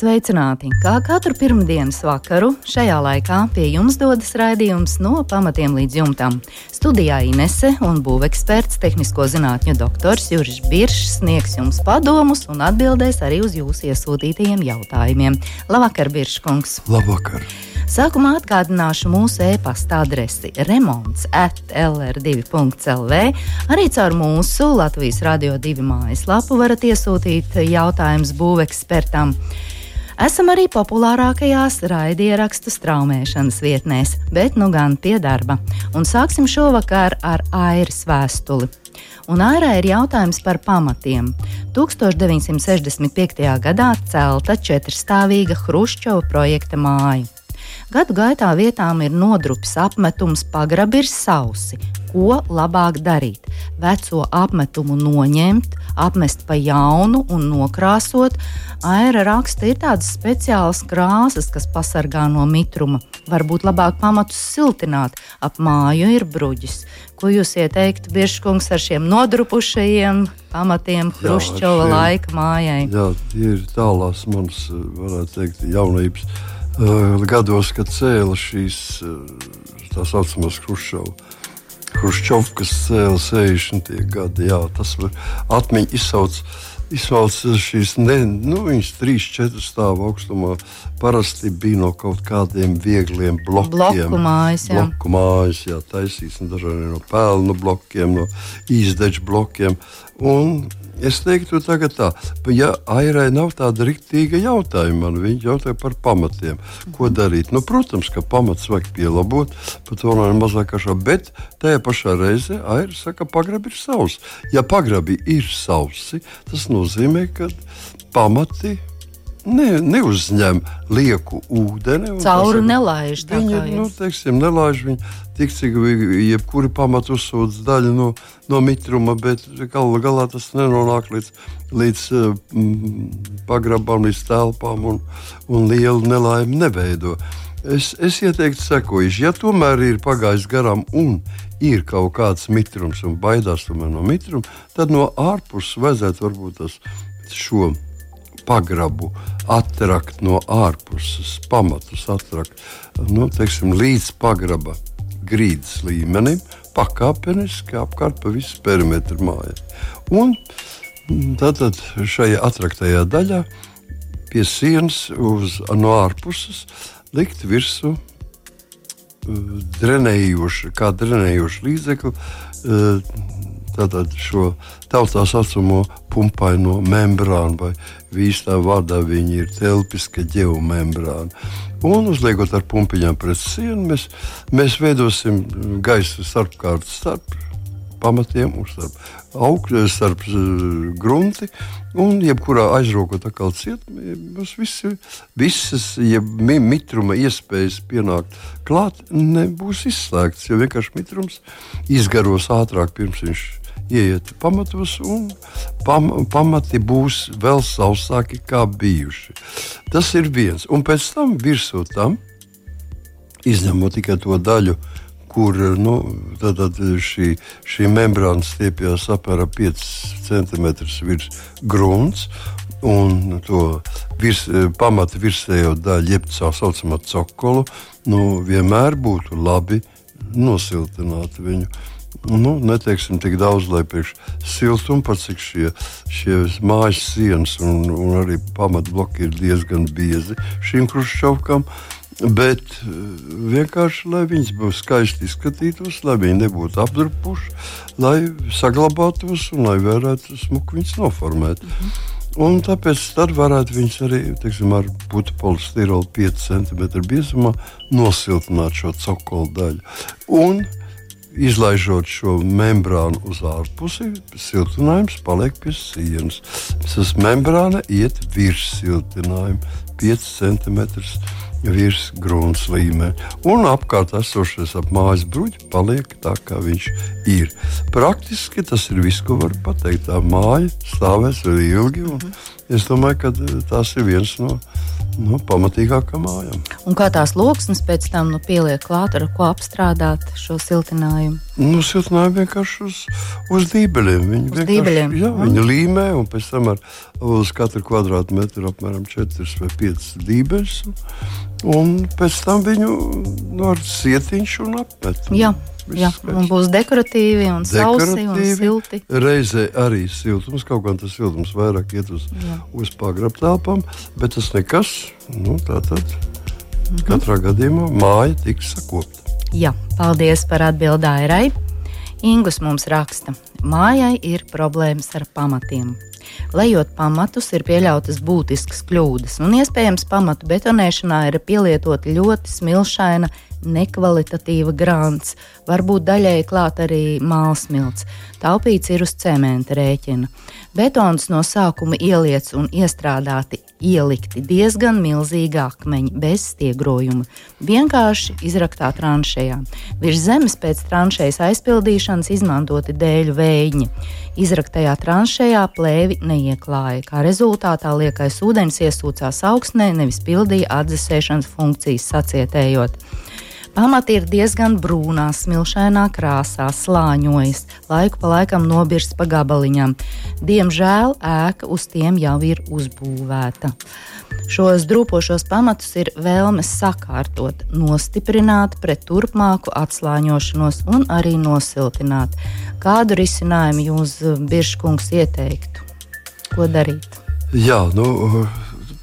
Sveicināti! Kā katru pirmdienas vakaru, šajā laikā pie jums dodas raidījums no pamatiem līdz jumtam. Studijā Inese un būveksperts, tehnisko zinātņu doktors Juris Biršs sniegs jums padomus un atbildēs arī uz jūsu iesūtītajiem jautājumiem. Labvakar, Birškungs! Labvakar! Sākumā atgādināšu mūsu e-pasta adresi remonds at lr2.lv. Arī caur mūsu Latvijas Radio 2 mājaslapu varat iesūtīt jautājumus būvekspertam. Esam arī populārākajās raidierakstu straumēšanas vietnēs, bet nu gan pie darba. Un sāksim šovakar ar airas vēstuli. Un ārā ir jautājums par pamatiem. 1965. gadā celta četrstāvīga Hruščova projekta māja. Gadu gaitā vietām ir nodrupis apmetums, pagrabi ir sausi. Ko labāk darīt? Veco apmetumu noņemt, apmest pa jaunu un nokrāsot. Aira raksta, ir tādas speciālas krāsas, kas pasargā no mitruma. Varbūt labāk pamatus siltināt, ap māju ir bruģis. Ko jūs ieteiktu, Biržkungs, ar šiem nodrupušajiem pamatiem Hruščova laika mājai? Jā, tie ir tālās manas, varētu teikt, jaunības gados, kad cēla šīs uh, tā saucamās Hruščovas. Hruščovkas cēla 60. gadi. Jā, tas atmiņā izsaukt. Izsauc šīs ne, nu, trīs, četras stāvu augstumā. Parasti bija no kaut kādiem viegliem blokiem. Bloku mājas, jā. Bloku mājas, jā, taisīts no dažādiem no pelnu blokiem, no īzdeču blokiem. Un Es teiktu, tagad tā, ja Airai nav tāda rīktīga jautājuma, man viņa jautāja par pamatiem. Ko darīt? Nu, protams, ka pamats vajag pielabot, pat to nav mazāk kā šā, bet tajā pašā reizē Aira saka, ka pagrabi ir savs. Ja pagrabi ir savsi, tas nozīmē, ka pamati ne, neuzņem lieku ūdeni. Cauri nelaiž. Viņa, nu, teiksim, nelaiž viņu tik, cik jebkuri pamatu uzsūdz daļu no, no mitruma, bet galu galā tas nenonāk līdz, līdz mm, pagrabam, līdz telpām un, un lielu nelaimi neveido. Es, es ieteiktu, sekojuši, ja tomēr ir pagājis garām un ir kaut kāds mitrums un baidās no mitruma, tad no ārpuses vajadzētu varbūt tas šo pagrabu attrakt no ārpuses, pamatus attrakt nu, teiksim, līdz pagraba grīdas līmenim, pakāpeniski apkārt pa visu perimetru mājai. Un tātad šajā attraktajā daļā pie sienas uz, no ārpuses likt virsmu drenējošu, kā drenējošu līdzekli, tātad šo tautā saucamo pumpaino membrānu, vai īstā vārdā viņi ir telpiska ģeomembrāna. Un uzliekot ar pumpiņām pret sienu, mēs, mēs veidosim gaisu starpkārt starp pamatiem un starp augļu, starp uh, grunti. Un, jebkurā aizrokot atkal ciet, mums visi, visas ja mitruma iespējas pienākt klāt nebūs izslēgts, jo vienkārši mitrums izgaros ātrāk pirms viņš ieiet pamatos, un pam, pamati būs vēl sausāki kā bijuši. Tas ir viens. Un pēc tam virsū tam, izņemot tikai to daļu, kur nu, tad, tad šī, šī membrāna stiepjas apmēram 5 cm virs grunts. Un to virs, pamata virsējo daļu, jeb tā saucamā cokolu, nu, vienmēr būtu labi nosiltināt viņu nu, neteiksim tik daudz, lai priekš siltuma, pat cik šie, šie mājas sienas un, un arī pamatbloki ir diezgan biezi šīm krušķaukām. Bet eh, vienkārši, lai viņas būtu skaisti izskatītos, lai viņi nebūtu apdrupuši, lai saglabātos un lai varētu smuki viņas noformēt. Mm -hmm. Un tāpēc tad varētu viņus arī teiksim, ar putekļu polistirolu 5 cm biezumā nosiltināt šo cokolu daļu. Un izlaižot šo membrānu uz ārpusi, siltinājums paliek pie sienas. Tas membrāna iet virs siltinājuma 5 cm virs grunts līmeņa. Un apkārt esošais ap mājas bruģi paliek tā, kā viņš ir. Praktiski tas ir viss, ko var pateikt. Tā māja stāvēs vēl ilgi. Es domāju, ka tas ir viens no nu, pamatīgākām mājām. Un kā tās loksnes pēc tam nu, pieliek klāt, ar ko apstrādāt šo siltinājumu? Nu, siltinājumu vienkārši uz, uz dībeļiem. Viņi, uz dībeļiem. Jā, viņi līmē un pēc tam ar, uz katru kvadrātmetru apmēram 4 vai 5 dībeļus. Un pēc tam viņu nu, ar sietiņš un apmet. Jā. Jā, un būs dekoratīvi un sausi un silti. Reizē arī siltums, kaut kā tas siltums vairāk iet uz, Jā. uz pagrabtelpām, bet tas nekas. Nu, tā tad mm -hmm. katrā gadījumā māja tiks sakopta. Jā, paldies par atbildi Airai. Ingus mums raksta, mājai ir problēmas ar pamatiem. Lejot pamatus, ir pieļautas būtiskas kļūdas, un iespējams pamatu betonēšanā ir pielietota ļoti smilšaina nekvalitatīva grāns, varbūt daļēji klāt arī mālsmilts. Taupīts ir uz cementa rēķina. Betons no sākuma ieliets un iestrādāti ielikti diezgan milzīgi akmeņi, bez stiegrojuma, vienkārši izraktā tranšējā. Virs zemes pēc tranšējas aizpildīšanas izmantoti dēļu vējiņi. Izraktajā tranšējā plēvi neieklāja, kā rezultātā liekais ūdens iesūcās augstnē, nevis pildīja atdzesēšanas funkcijas sacietējot. Pamati ir diezgan brūnā, smilšainā krāsā, slāņojas, laiku pa laikam nobirst pa gabaliņam. Diemžēl ēka uz tiem jau ir uzbūvēta. Šos drūpošos pamatus ir vēlmes sakārtot, nostiprināt pret turpmāku atslāņošanos un arī nosiltināt. Kādu risinājumu jūs, Biržkungs, ieteiktu? Ko darīt? Jā, nu,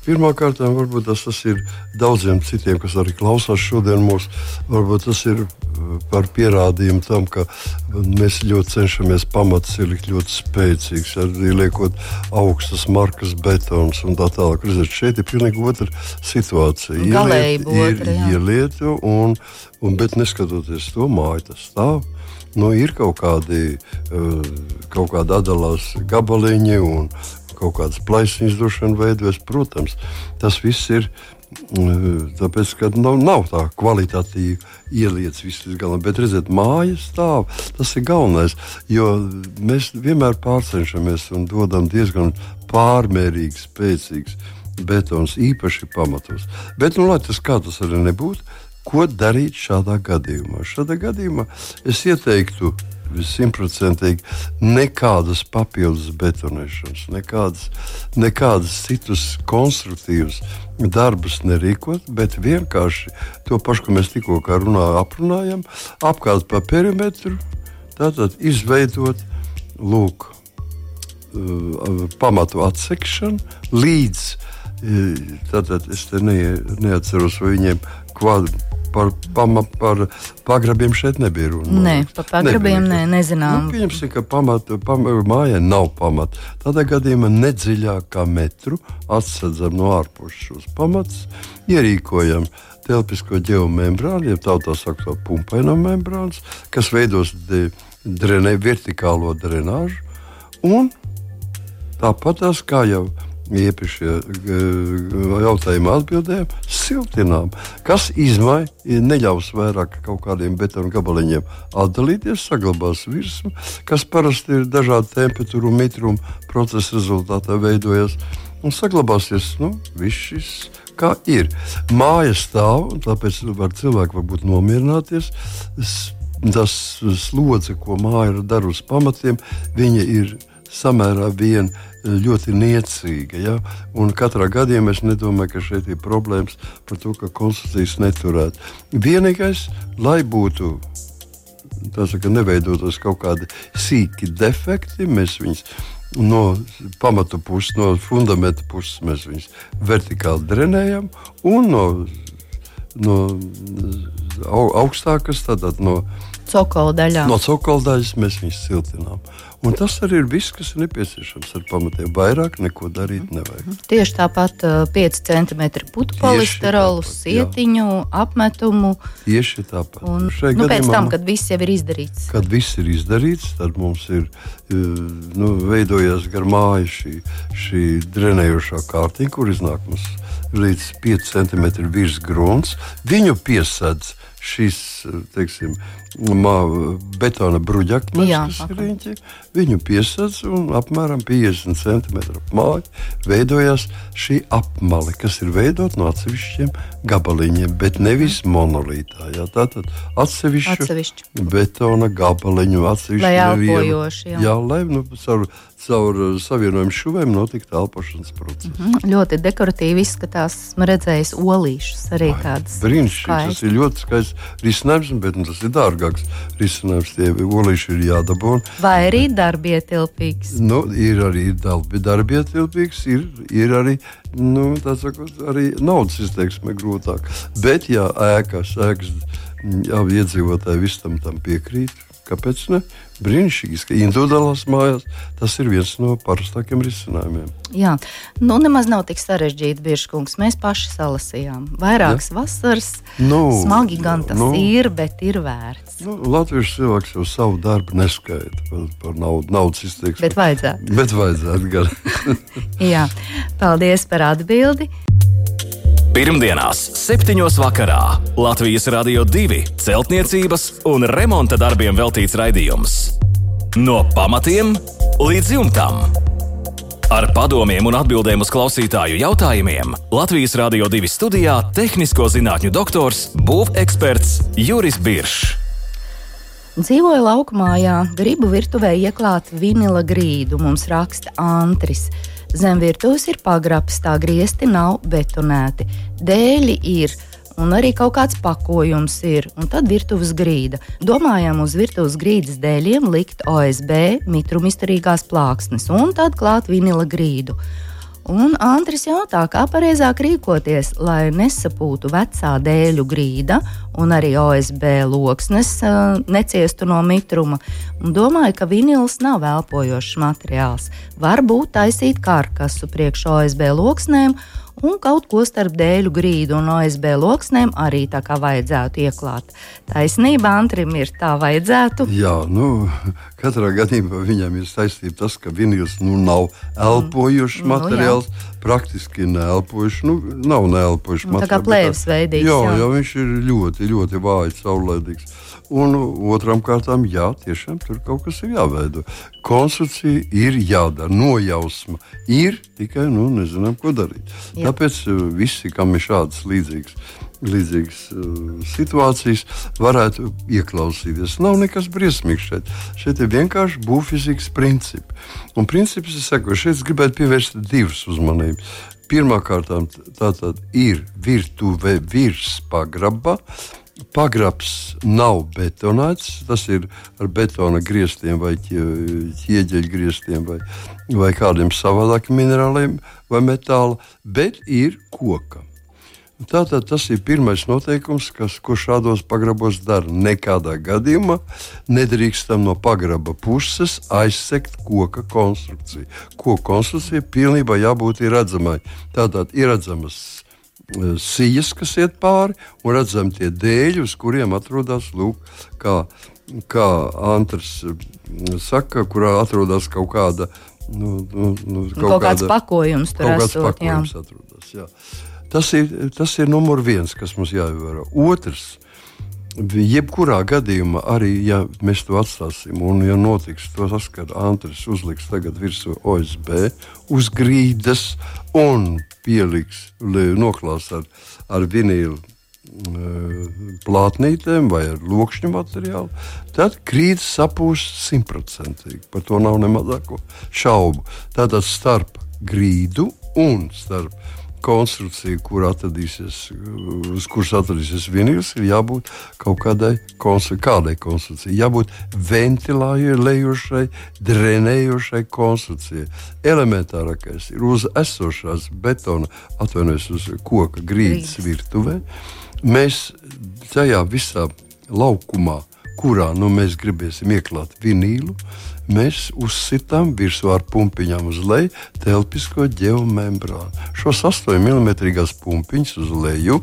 Pirmkārt, varbūt tas, tas ir daudziem citiem, kas arī klausās šodien mūsu. Varbūt tas ir uh, par pierādījumu tam, ka mēs ļoti cenšamies pamatus ielikt ļoti spēcīgs, arī liekot augstas markas betons un tā tālāk. Redzēt, šeit ir pilnīgi otra situācija. Ieliet, ir ielietu, un, un, bet neskatoties to māju, tas stāv. Nu, ir kaut kādi, uh, kaut kādi atdalās gabaliņi, un, kaut kādas plaisiņas droši vien veidojas. Protams, tas viss ir. Mm, tāpēc, ka nav, nav tā kvalitatīva ielietas viss līdz galam, bet redziet, māja stāv. Tas ir galvenais, jo mēs vienmēr pārcenšamies un dodam diezgan pārmērīgi spēcīgs betons, īpaši pamatos. Bet, nu, lai tas kā tas arī nebūtu, ko darīt šādā gadījumā? Šādā gadījumā es ieteiktu simtprocentīgi nekādas papildus betonēšanas, nekādas, nekādas citus konstruktīvus darbus nerīkot, bet vienkārši to pašu, ko mēs tikko runā, aprunājam, apkārt pa perimetru, tātad izveidot lūk, uh, pamatu atsekšanu līdz. Uh, tātad es te ne, neatceros, vai viņiem kvadrātā par, pama, par pagrabiem šeit nebija runa. Nē, par pagrabiem nē, nezinām. Nu, pieņemsim, ka pamata, pamata, mājai nav pamata. Tādā gadījumā nedziļāk kā metru atsedzam no ārpuses šos pamatus, ierīkojam telpisko ģeomembrānu, jeb tautā sakot, pumpaino membrāns, kas veidos drenē, vertikālo drenāžu. Un tāpat tās kā jau iepriekšējā jautājuma atbildēm siltinām, kas izmaiņa neļaus vairāk kaut kādiem betona gabaliņiem atdalīties, saglabās virsmu, kas parasti ir dažādu temperatūru un mitrumu procesa rezultātā veidojas. Un saglabāsies nu, viss šis, kā ir. Māja stāv, un tāpēc var cilvēki varbūt nomierināties. Tas slodze, ko māja dara uz pamatiem, viņa ir samērā viena ļoti niecīga. Ja? Un katrā gadījumā es nedomāju, ka šeit ir problēmas par to, ka konstitūcijas neturētu. Vienīgais, lai būtu. Tas ir neveidotos kaut kādi sīki defekti. Mēs viņus no pamatu puses, no fundamenta puses, mēs viņus vertikāli drenējam un no, no augstākas, tātad no cokola daļā. No cokola daļas mēs viņus siltinām. Un tas arī ir viss, kas ir nepieciešams ar pamatiem. Vairāk neko darīt nevajag. Mhm. Tieši tāpat uh, 5 cm putu polisterolu, tāpat, jā. sietiņu, apmetumu. Tieši tāpat. Un, Šai nu, pēc tam, kad viss jau ir izdarīts. Kad viss ir izdarīts, tad mums ir eh, nu, veidojās gar māju šī, šī drenējošā kārtiņa, kur iznāk mums līdz 5 cm virs grunts. Viņu piesedz šis teiksim, mā, betona riņķi. Viņu piesedz un apmēram 50 cm apmāja veidojās šī apmale, kas ir veidot no atsevišķiem gabaliņiem, bet nevis monolītā. Jā, tātad atsevišķu Atsevišķi. betona gabaliņu atsevišķu nevienu- jā. jā, lai nu, caur, caur uh, savienojumu šuvēm notiktu elpošanas process. Mm, Ļoti dekoratīvi izskatās. Esmu redzējis olīšus arī kādas. Brīnišķīgi, tas ir ļoti skaists risinājums, bet nu, tas ir dārgāks risinājums. Tie olīši ir jādabū. Vai arī darbietilpīgs. Nu, ir arī darbi, darbi ietilpīgs, ir, ir arī, nu, sakot, arī naudas izteiksme grūtāk. Bet, ja ēkas, ēkas jā, iedzīvotāji visam tam piekrīt, kāpēc ne? Brīnišķīgi, ka individuālās mājās tas ir viens no parastākiem risinājumiem. Jā, nu nemaz nav tik sarežģīti, Biržkungs. Mēs paši salasījām. Vairākas vasaras. Nu, Smagi gan tas nu. ir, bet ir vērts. Nu, Latvijas cilvēks jau savu darbu neskaita par, par naudu, naudas izteiksmi. Bet vajadzētu. Bet vajadzētu gan. Jā, paldies par atbildi. Pirmdienās, 7. vakarā Latvijas Rādio 2 celtniecības un remonta darbiem veltīts raidījums. No pamatiem līdz jumtam. Ar padomiem un atbildēm uz klausītāju jautājumiem Latvijas Rādio 2 studijā - tehnisko zinātņu doktors, būveksperts Juris Biršs. Dzīvoju laukumā, gribu virtuvē ieklāt vinila grīdu. Mums raksta Antris. Zem virtuves ir pagrabs, tā griezti nav betonēti. Dēļi ir. Un arī kaut kāds pakojums ir, un tad virtuves grīda. Domājām uz virtuves grīdas dēļiem likt OSB, mitrumisturīgās plāksnes, un tad klāt vinila grīdu. Un Andris jautā, kā pareizāk rīkoties, lai nesapūtu vecā dēļu grīda un arī OSB loksnes neciestu no mitruma. Un domāju, ka vinils nav elpojošs materiāls. Varbūt taisīt karkasu priekš OSB loksnēm un kaut ko starp dēļu grīdu un OSB loksnēm arī tā kā vajadzētu ieklāt. Taisnība Antrim ir tā vajadzētu. Jā, nu, katrā gadījumā viņam ir saistība tas, ka vinils nu, nav elpojošs Nu, jā. materiāls. Praktiski neelpojuši, nu, nav neelpojuši Nu, tā kā materiāls. tā- plēvesveidīgs, Jā, jā. jā, viņš ir ļoti, ļoti vājs, saulēdīgs. Un otram kārtām, jā, tiešām tur kaut kas ir jāveido. Konstrukcija ir jādara, nojausma ir tikai, nu, nezinām, ko darīt. Jā. Tāpēc uh, visi, kam ir šādas līdzīgas, līdzīgas uh, situācijas, varētu ieklausīties. Nav nekas briesmīgs šeit. Šeit ir vienkārši būvfizikas principi. Un princips ir sekojošs. Šeit es gribētu pievērst divas uzmanības. Pirmkārt, tā tad ir virtuve virs pagraba. Pagrabs nav betonēts, tas ir ar betona griestiem vai ķie- ķieģeļa griestiem vai, vai kādiem savādākiem minerāliem vai metāla, bet ir koka. Tātad tas ir pirmais noteikums, kas, ko šādos pagrabos dara. Nekādā gadījumā nedrīkstam no pagraba puses aizsegt koka konstrukciju. Koka konstrukcija pilnībā jābūt redzamai. Tātad ir redzamas sijas, kas iet pāri, un redzam tie dēļi, uz kuriem atrodas lūk, kā, kā Antrs eh, saka, kurā atrodas kaut kāda. Nu, nu, nu, Kaut, kaut kāds pakojums tur Kaut esot, jā. pakojums atrodas. Jā. Tas ir, tas ir numur viens, kas mums jāievēro. Otrs, jebkurā gadījumā, arī ja mēs to atstāsim, un ja notiks to tas, ka Antris uzliks tagad virsū OSB uz grīdas un pieliks, li- noklās ar, ar vinīlu plātnītēm vai ar lokšņu materiālu, tad krīze sapūs simtprocentīgi. Par to nav ne mazāko šaubu. Tātad starp grīdu un starp konstrukciju, kur atradīsies, uz kuras atradīsies vinils, ir jābūt kaut kādai konstru, kādai konstrukcijai. Jābūt ventilējošai, drenējošai konstrukcijai. Elementārākais ir uz esošās betona, atvainojos uz koka Grīdas. virtuvē. Mēs tajā visā laukumā kurā nu, mēs gribēsim ieklāt vinīlu, mēs uzsitām virsū ar pumpiņām uz leju telpisko geomembrānu. Šos 8 mm pumpiņus uz leju.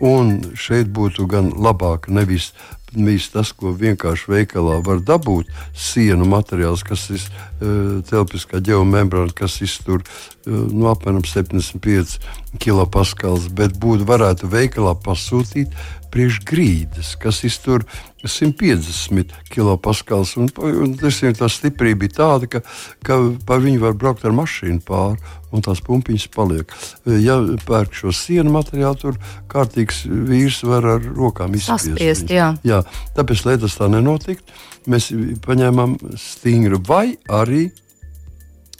Un šeit būtu gan labāk nevis Viss tas, ko vienkārši veikalā var dabūt, sienu materiāls, kas ir uh, telpiskā geomembrāna, kas iztur uh, nu, apmēram 75 kilopaskals, bet būtu varētu veikalā pasūtīt priekšgrīdas, kas iztur 150 kilopaskals. Un, un tā stiprība bija tāda, ka, ka pa viņu var braukt ar mašīnu pāri, un tās pumpiņas paliek. Ja pērk šo sienu materiālu, tur kārtīgs vīrs var ar rokām izspiest. Jā. Jā, tāpēc, lai tas tā nenotiktu, mēs paņēmām stingru vai arī,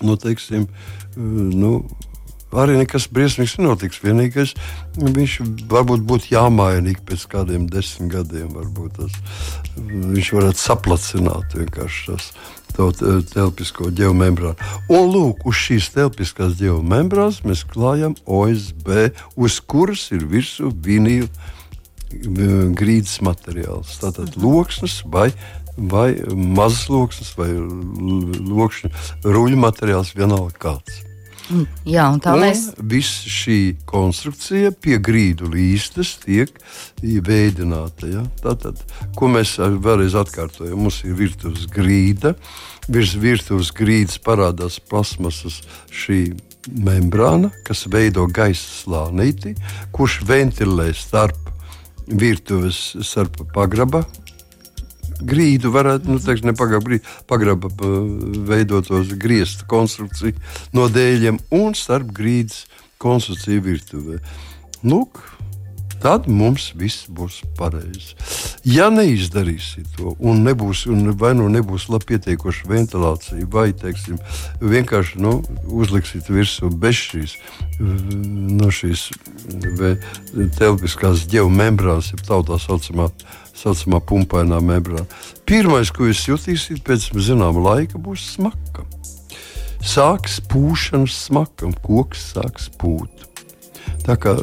nu, teiksim, nu, arī nekas briesmīgs nenotiks. Vienīgais, viņš varbūt būtu jāmaina ik pēc kādiem desmit gadiem. Varbūt tas, viņš varētu saplacināt vienkārši tas telpisko geomembrānu. Un lūk, uz šīs telpiskās geomembrānas mēs klājam OSB, uz kuras ir virsū vinīla grīdas materiāls. Tātad loksnes vai, vai mazs loksnes vai lokšņu ruļu materiāls vienalga kāds. Mm, jā, un tā un mēs. Viss šī konstrukcija pie grīdu līstas tiek veidināta. Ja? Tātad, ko mēs vēlreiz atkārtojam, mums ir virtuves grīda. Virs virtuves grīdas parādās plasmasas šī membrāna, kas veido gaisa slānīti, kurš ventilē starp virtuves, starp pagraba grīdu varētu, nu, teiksim, ne pagraba, pagraba veidot tos griestu konstrukciju no dēļiem un starp grīdas konstrukciju virtuvē. Lūk, tad mums viss būs pareizi. Ja neizdarīsiet to, un, nebūs, un vai nu nebūs labi pietiekoša ventilācija, vai teiksim, vienkārši nu, uzliksiet virsū bez šīs, no šīs telpiskās geomembrānas, jeb tautā saucamā saucamā pumpainā membrāna. Pirmais, ko jūs jutīsiet pēc zināma laika, būs smaka. Sāks pūšanas smakam, koks sāks pūt. Tā kā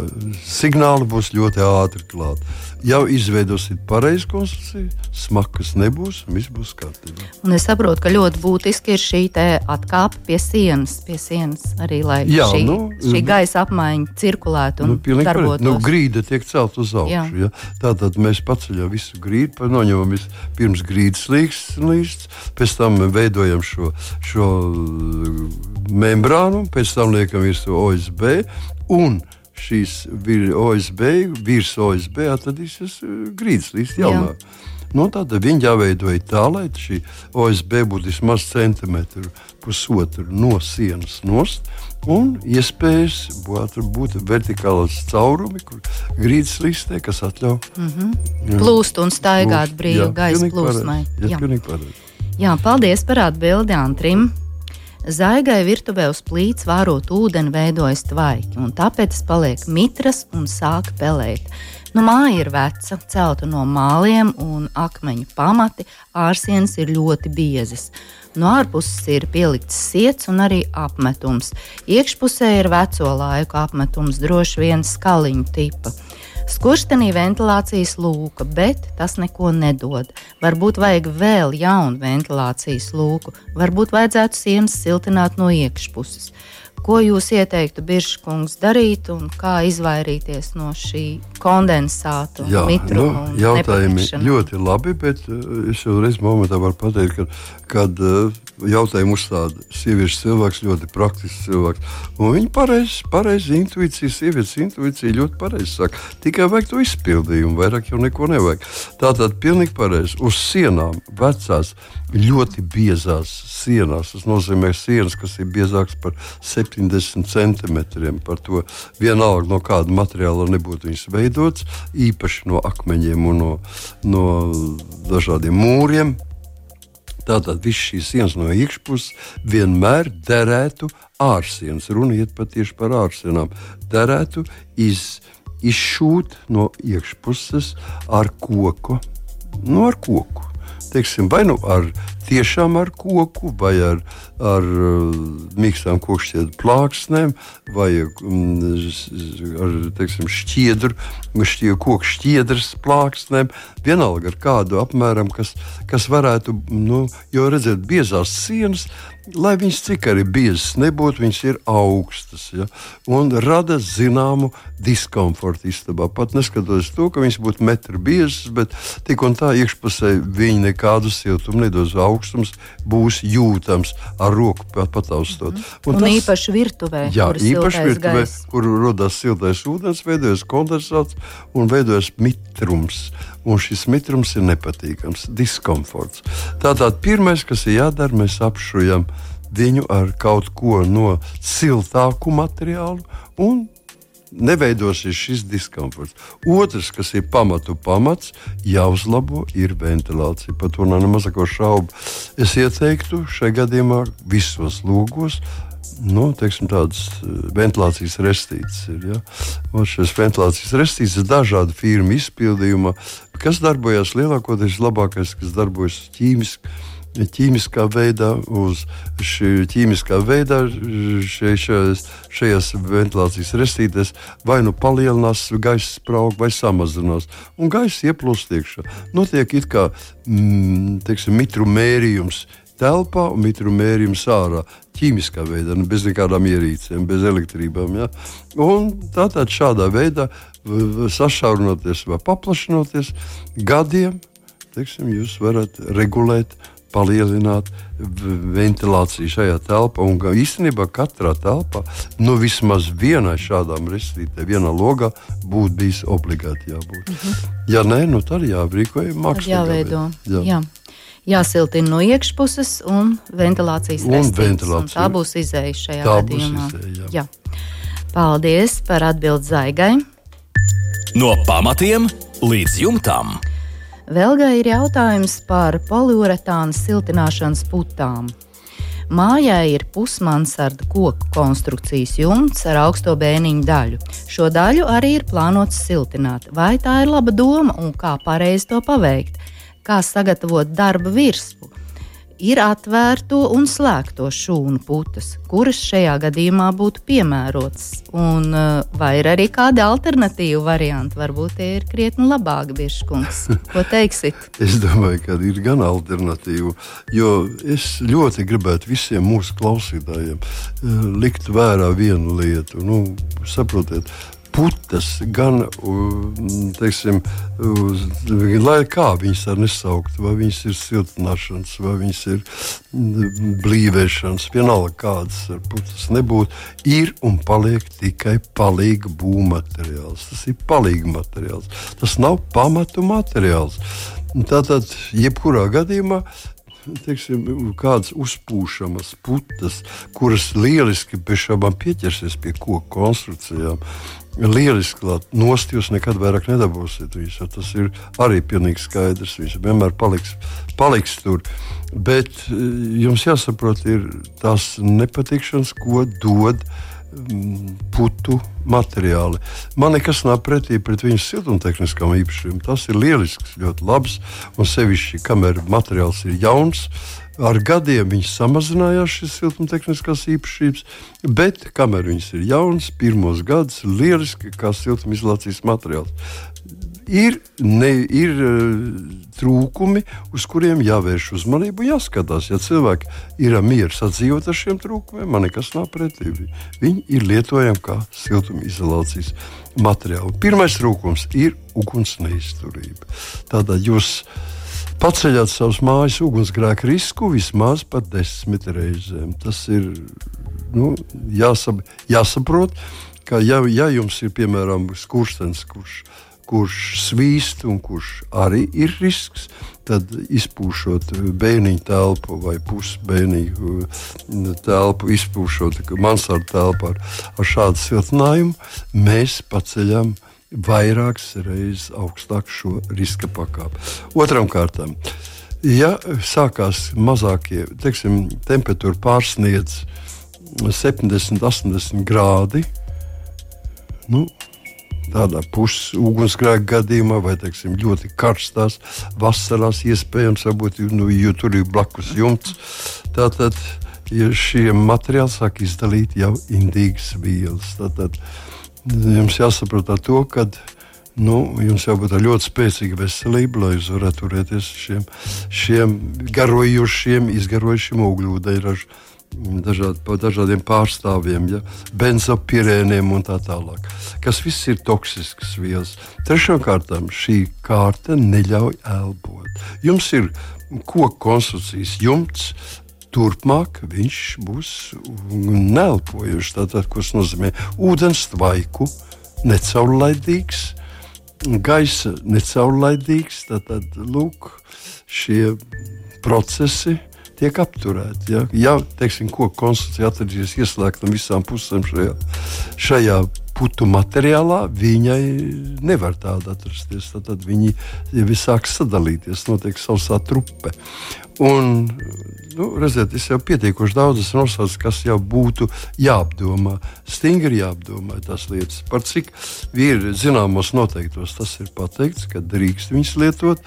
signāli būs ļoti ātri klāti jau izveidosiet pareizu konstrukciju, smagas nebūs, viss būs kārtībā. Un es saprotu, ka ļoti būtiski ir šī atkāpe pie sienas, pie sienas arī, lai Jā, šī, nu, šī gaisa apmaiņa cirkulētu un nu, darbotos. Nu, grīda tiek celt uz augšu. Ja? Tātad mēs paceļam visu grīdu, noņemam pirms grīdas līkstus, pēc tam veidojam šo, šo membrānu, pēc tam liekam virsmu OSB. Un šīs vir, OSB, virs OSB atradīsies eh, grīdas jaunā. Jā. Nu, tad viņi jāveidoja tā, lai šī OSB būtu vismaz centimetru, pusotru no sienas nost. Un iespējas būt, būt vertikālās caurumi, kur grīdas listē, kas atļauj mm -hmm. plūst un staigāt brīvi gaisa plūsmai. Jā, jā. jā, paldies par atbildi Antrim. Zaigai virtuvē uz plīts vārot ūdeni veidojas tvaiki, un tāpēc paliek mitras un sāk pelēt. Nu, māja ir veca, celta no māliem un akmeņu pamati, ārsienas ir ļoti biezas. No ārpuses ir pielikts siets un arī apmetums. Iekšpusē ir veco laiku apmetums, droši vien skaliņu tipa. Skurstenī ventilācijas lūka, bet tas neko nedod. Varbūt vajag vēl jaunu ventilācijas lūku, varbūt vajadzētu sienas siltināt no iekšpuses. Ko jūs ieteiktu Biržkungs darīt un kā izvairīties no šī kondensāta? Jā, nu, jautājumi ļoti labi, bet uh, es jau reiz momentā varu pateikt, ka, kad uh, jautājumu uzstāda sieviešu cilvēks, ļoti praktisks cilvēks. Un viņa pareizi, pareizi intuīcija, sievietes intuīcija ļoti pareizi saka. Tikai vajag to izpildījumu, vairāk jau neko nevajag. Tā tad pilnīgi pareizi. Uz sienām vecās, ļoti biezās sienās, tas nozīmē sienas, kas ir biezākas par 70 centimetriem. Par to vienalga no kāda materiāla nebūtu viņas veidots, īpaši no akmeņiem un no, no dažādiem mūriem Tātad viss šīs sienas no iekšpuses vienmēr derētu ārsienas. Runa iet tieši par ārsienām. Derētu iz, izšūt no iekšpuses ar koku. Nu, ar koku. Teiksim, vai nu ar tiešām ar koku vai ar, ar uh, mīkstām kokšķiedu plāksnēm vai mm, ar teiksim, šķiedru, šķie, koku šķiedras plāksnēm. Vienalga ar kādu apmēram, kas, kas varētu, nu, jo redzēt, biezās sienas lai viņas cik arī biezas nebūtu, viņas ir augstas ja? un rada zināmu diskomfortu istabā. Pat neskatoties to, ka viņas būtu metri biezas, bet tik un tā iekšpusē viņi nekādu siltumu nedos. Augstums būs jūtams ar roku pat pataustot. Mm. Un, un tas, īpaši virtuvē, jā, īpaši virtuvē, kur rodas siltais ūdens, veidojas kondensāts un veidojas mitrums un šis mitrums ir nepatīkams, diskomforts. Tātad pirmais, kas ir jādara, mēs apšujam viņu ar kaut ko no siltāku materiālu un neveidosies šis diskomforts. Otrs, kas ir pamatu pamats, jāuzlabo, ir ventilācija. Par to nav mazāko šaubu. Es ieteiktu šajā gadījumā visos logos nu, teiksim, tādas eh, ventilācijas restītes. Ir, ja? Un šis ventilācijas restītes ir dažādu firmu izpildījumā, kas darbojas lielākoties labākais, kas darbojas ķīmiski. Ķīmiskā veidā, uz šī ķīmiskā veidā še, šajās, šajās ventilācijas restītēs vai nu palielinās gaisa spraugu, vai samazinās. Un gaisa ieplūst iekšā. Notiek it kā mm, teiksim, mitru mērījums telpā un mitru mērījums ārā. Ķīmiskā veidā, nu, bez nekādām ierīcēm, bez elektrībām. Ja? Tātad šādā veidā, sašaurinoties vai paplašinoties, gadiem teiksim, jūs varat regulēt, palielināt ventilāciju šajā telpā. Un īstenībā katrā telpā, nu vismaz vienai šādām restītēm, vienā logā būtu bijis obligāti jābūt. Mm -hmm. Ja nē, nu tad jābrīkojas mākslinieks. Jāveido. Jā. Jā jāsiltina no iekšpuses un ventilācijas restītes. Tā būs izēja šajā tā gadījumā. Izēja, jā. Jā. Paldies par atbildi Zaigai. No pamatiem līdz jumtam. Vēlgai ir jautājums par poliuretāna siltināšanas putām. Mājai ir pusmansarda koku konstrukcijas jumts ar augsto bēniņu daļu. Šo daļu arī ir plānots siltināt. Vai tā ir laba doma un kā pareizi to paveikt? kā sagatavot darba virsmu, ir atvērto un slēgto šūnu putas, kuras šajā gadījumā būtu piemērotas. Un, eh, vai ir arī kādi alternatīvi varianti? Varbūt tie ir krietni labāki, Biržkungs. Ko teiksit? es domāju, ka ir gan alternatīva, jo es ļoti gribētu visiem mūsu klausītājiem eh, likt vērā vienu lietu. Nu, saprotiet, putas, gan teiksim, uz, lai kā viņas var nesaukt, vai viņas ir siltināšanas, vai viņas ir blīvēšanas, vienalga kādas putas nebūtu, ir un paliek tikai palīga būvmateriāls. Tas ir palīga materiāls. Tas nav pamatu materiāls. Tātad, jebkurā gadījumā teiksim, kādas uzpūšamas putas, kuras lieliski bez šaubām pieķersies pie koku konstrukcijām lieliski klāt. Nost jūs nekad vairāk nedabūsiet. Viņš, tas ir arī pilnīgi skaidrs. Viņš vienmēr paliks, paliks tur. Bet eh, jums jāsaprot, ir tās nepatikšanas, ko dod mm, putu materiāli. Man nekas nav pretī pret viņu siltumtehniskām īpašībām. Tas ir lielisks, ļoti labs un sevišķi, kamēr materiāls ir jauns. Ar gadiem viņš samazinājās šīs siltumtehniskās īpašības, bet kamēr viņas ir jaunas, pirmos gadus lieliski kā siltumizolācijas materiāls. Ir, ne, ir uh, trūkumi, uz kuriem jāvērš uzmanība un jāskatās. Ja cilvēki ir mieru sadzīvot ar šiem trūkumiem, man nekas nav pretī. Viņi ir lietojami kā siltumizolācijas materiāli. Pirmais trūkums ir uguns neizturība. Tātad jūs paceļat savus mājas ugunsgrēku risku vismaz par desmit reizēm. Tas ir nu, jāsab, jāsaprot, ka ja, ja jums ir piemēram skurstenis, kurš, kurš svīst un kurš arī ir risks, tad izpūšot bērniņu telpu vai pusbērniņu telpu, izpūšot mansardu telpu ar, ar šādu siltinājumu, mēs paceļam vairākas reizes augstāk šo riska pakāpi. Otram kārtām, ja sākās mazākie, teiksim, temperatūra pārsniedz 70, 80 grādi, nu, tādā pusugunsgrēka gadījumā, vai teiksim, ļoti karstās vasarās, iespējams, varbūt, nu, jo tur ir blakus jumts. Tātad ja šie materiāli sāk izdalīt jau indīgas vielas. Tātad jums jāsaprot to, ka nu, jums jābūt ļoti spēcīga veselība, lai jūs varētu turēties šiem, šiem garojošiem, izgarojušiem ugļūdeņražiem dažādi, pa dažādiem pārstāvjiem, ja, benzopirēniem un tā tālāk. Kas viss ir toksisks vielas. Treškārt, šī kārta neļauj elpot. Jums ir koku konstrukcijas jumts, turpmāk viņš būs neelpojošs. Tātad, kas nozīmē ūdens tvaiku, necaurlaidīgs, gaisa necaurlaidīgs. Tātad, lūk, šie procesi tiek apturēti. Ja, ja teiksim, koku konstrukcija atradīsies ieslēgta no visām pusēm šajā, šajā putu materiālā, viņai nevar tāda atrasties. Tad viņi jau sāk sadalīties, notiek sausā trupe. Un, nu, redziet, es jau pietiekoši daudz esmu nosaucis, kas jau būtu jāapdomā. Stingri jāapdomā tās lietas. Par cik ir zināmos noteiktos tas ir pateikts, ka drīkst viņus lietot,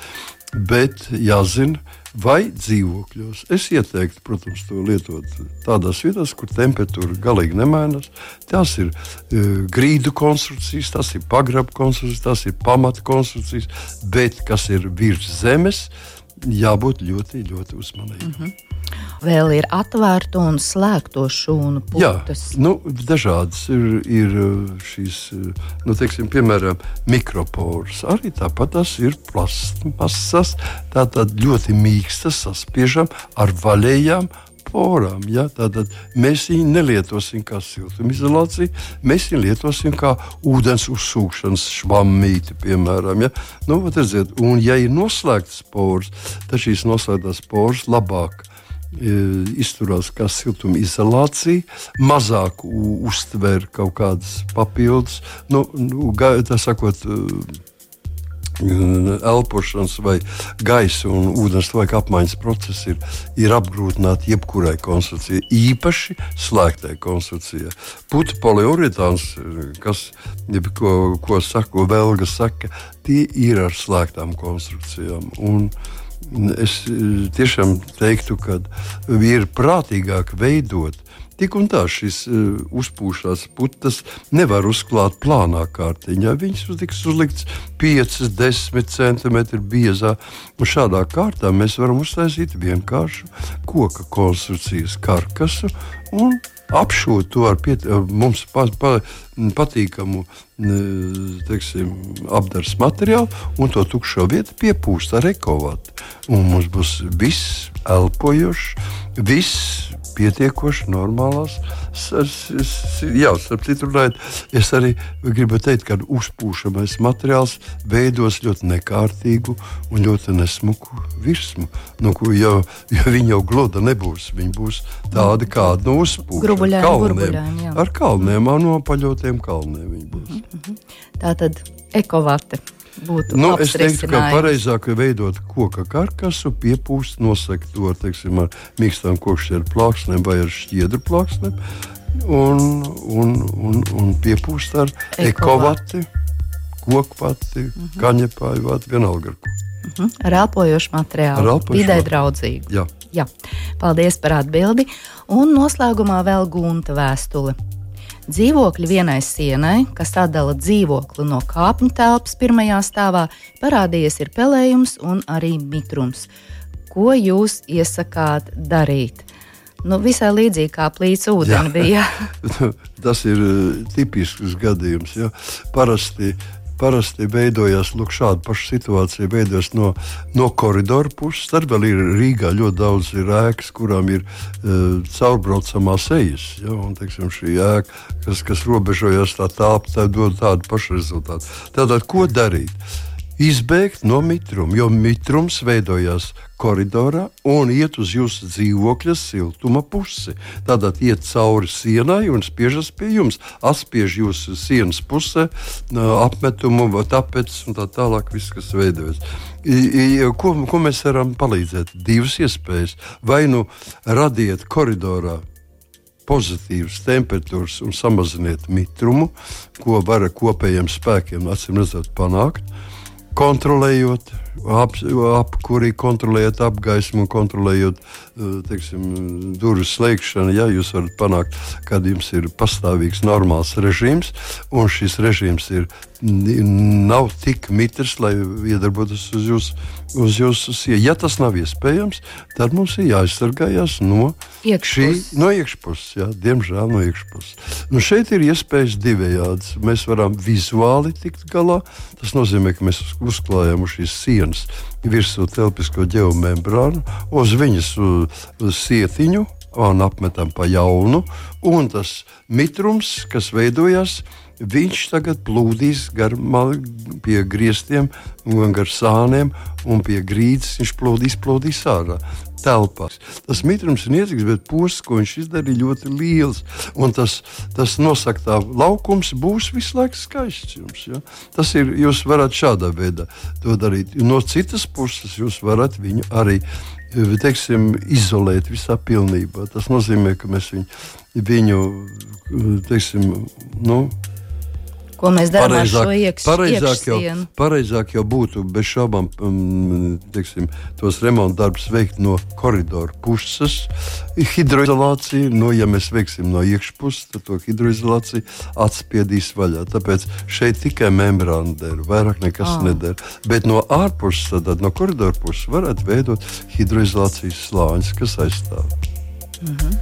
bet jāzina, vai dzīvokļos. Es ieteiktu, protams, to lietot tādās vietās, kur temperatūra galīgi nemainās. Tās ir uh, grīdu konstrukcijas, tas ir pagrabu konstrukcijas, tas ir pamata konstrukcijas, bet kas ir virs zemes, jābūt ļoti, ļoti uzmanīgam. Mm -hmm. Vēl ir atvērta un slēgta šūnu. Jā, nu, dažādas ir, ir šīs, nu, teiksim, piemēram, mikroporas. Arī tāpat tas ir plastmasas, tātad ļoti mīkstas, saspiežam ar vaļējām porām. Ja? Tātad mēs viņu nelietosim kā siltumizolāciju, mēs viņu lietosim kā ūdens uzsūkšanas švammīti, piemēram. Ja? Nu, redziet, un, ja ir noslēgtas poras, tad šīs noslēgtās poras labāk e, izturās kā siltumizolācija, mazāk uztver kaut kādas papildus, nu, nu, tā sakot, elpošanas vai gaisa un ūdens vajag apmaiņas procesi ir, ir apgrūtināti jebkurai konstrukcijai, īpaši slēgtai konstrukcijai. Putu poliuretāns, kas, ko, ko saka, Velga saka, tie ir ar slēgtām konstrukcijām. Un, Es tiešām teiktu, ka ir prātīgāk veidot Tik un tā šīs uh, uzpūšās putas nevar uzklāt plānā kārtiņā. Viņas tiks uzliktas 5, 10 cm biezā. Un šādā kārtā mēs varam uztaisīt vienkāršu koka konstrukcijas karkasu un apšūt to ar piet, mums pa, pa, patīkamu teiksim, apgabals materiālu un to tukšo vietu piepūst ar ekovātu. Mums būs viss elpojošs, viss pietiekoši normālās. Jā, starp citu, runājot, es arī gribu teikt, ka uzpūšamais materiāls veidos ļoti nekārtīgu un ļoti nesmuku virsmu. Nu, jo, jo viņi jau gluda nebūs. Viņi būs tādi kādi no uzpūšiem. Kalniem, ar kalniem, ar nopaļotiem kalniem. Mm -hmm. Tā tad ekovate būtu nu, es teiktu, ka pareizāk ir veidot koka karkasu, piepūst, nosegt to teiksim, ar mīkstām kokšķēru plāksnēm vai ar šķiedru plāksnēm un, un, un, un piepūst ar ekovati, kokvati, mm -hmm. kaņepāju vati, vienalga ar ko. Mm -hmm. Ar elpojošu materiālu, vidē draudzīgu. Jā. Jā. Paldies par atbildi. Un noslēgumā vēl gunta vēstule. Dzīvokļi vienai sienai, kas atdala dzīvokli no kāpņu telpas pirmajā stāvā, parādījies ir pelējums un arī mitrums. Ko jūs iesakāt darīt? Nu, visai līdzīgi kā plīts ūdeni bija. Tas ir uh, tipisks gadījums. Ja? Parasti parasti veidojās lūk, šāda paša situācija, veidojas no, no koridora puses. Tad vēl ir Rīgā ļoti daudz ēkas, kurām ir uh, caurbraucamās ejas. Ja, un, teiksim, šī ēka, kas, kas robežojas tā tālāk, tā dod tādu pašu rezultātu. Tātad, ko darīt? Izbēgt no mitruma, jo mitrums veidojās koridorā un iet uz jūsu dzīvokļa siltuma pusi. Tātad iet cauri sienai un spiežas pie jums. Atspiež jūsu sienas pusē apmetumu, tāpēc un tā tālāk viss, kas veidojas. Ko, ko mēs varam palīdzēt? Divas iespējas. Vai nu radiet koridorā pozitīvas temperatūras un samaziniet mitrumu, ko var ar kopējiem spēkiem, acīm redzot, panākt. Kontrolējot ap, apkuri, kontrolējot apgaismu, kontrolējot eh, teiksim, durvju slēgšanu. Ja, jūs varat panākt, kad jums ir pastāvīgs, normāls režīms, un šis režīms ir, nav tik mitrs, lai iedarbotos uz jūsu uz jūsu sievu. Ja tas nav iespējams, tad mums ir jāaizsargājas no iekšpuses. Šī, no iekšpuses jā, diemžēl no iekšpuses. Nu, šeit ir iespējas divējādas. Mēs varam vizuāli tikt galā. Tas nozīmē, ka mēs uzklājam uz šīs sienas sienas virsū telpisko geomembrānu, uz viņas sietiņu un apmetam pa jaunu, un tas mitrums, kas veidojas, viņš tagad plūdīs gar pie griestiem, gar sāniem, un pie grīdas viņš plūdīs, plūdīs ārā telpās. Tas mitrums ir niecīgs, bet posms, ko viņš izdarīja, ļoti liels. Un tas, tas nosaka, ka laukums būs visu laiku skaists. Jums, ja? Tas ir, jūs varat šādā veidā to darīt. No citas puses, jūs varat viņu arī teiksim, izolēt visā pilnībā. Tas nozīmē, ka mēs viņu, viņu teiksim, nu, Ko mēs darām ar šo iekš, pareizāk jau, pareizāk jau būtu bez šaubām um, teiksim, tos remonta darbus veikt no koridoru puses. Hidroizolācija, nu, ja mēs veiksim no iekšpuses, tad to hidroizolāciju atspiedīs vaļā. Tāpēc šeit tikai membrāna der, vairāk nekas oh. neder. Bet no ārpuses, tad no koridoru puses varētu veidot hidroizolācijas slāņus, kas aizstāv. Mhm.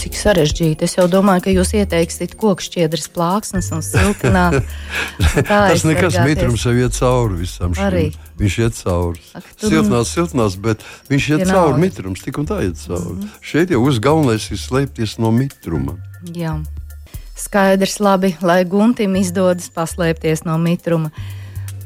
Cik sarežģīti. Es jau domāju, ka jūs ieteiksiet kokšķiedras plāksnes un siltināt. Tas nekas mitrums jau iet cauri visam šim. Arī. Viņš iet cauri. Ak. Siltinās, siltinās, bet viņš iet Vienalga. cauri mitrums, tik un tā iet cauri. Mm -hmm. Šeit jau uz galvenais ir slēpties no mitruma. Jā. Skaidrs, labi, lai Guntim izdodas paslēpties no mitruma.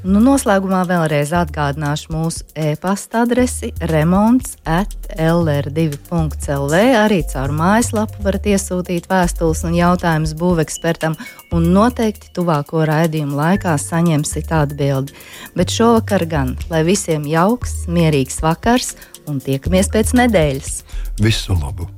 Nu, noslēgumā vēlreiz atgādināšu mūsu e-pasta adresi remonds at lr2.lv. Arī caur mājaslapu varat iesūtīt vēstules un jautājumus būvekspertam, un noteikti tuvāko raidījumu laikā saņemsiet atbildi. Bet šovakar gan, lai visiem jauks, mierīgs vakars un tiekamies pēc nedēļas. Visu labu!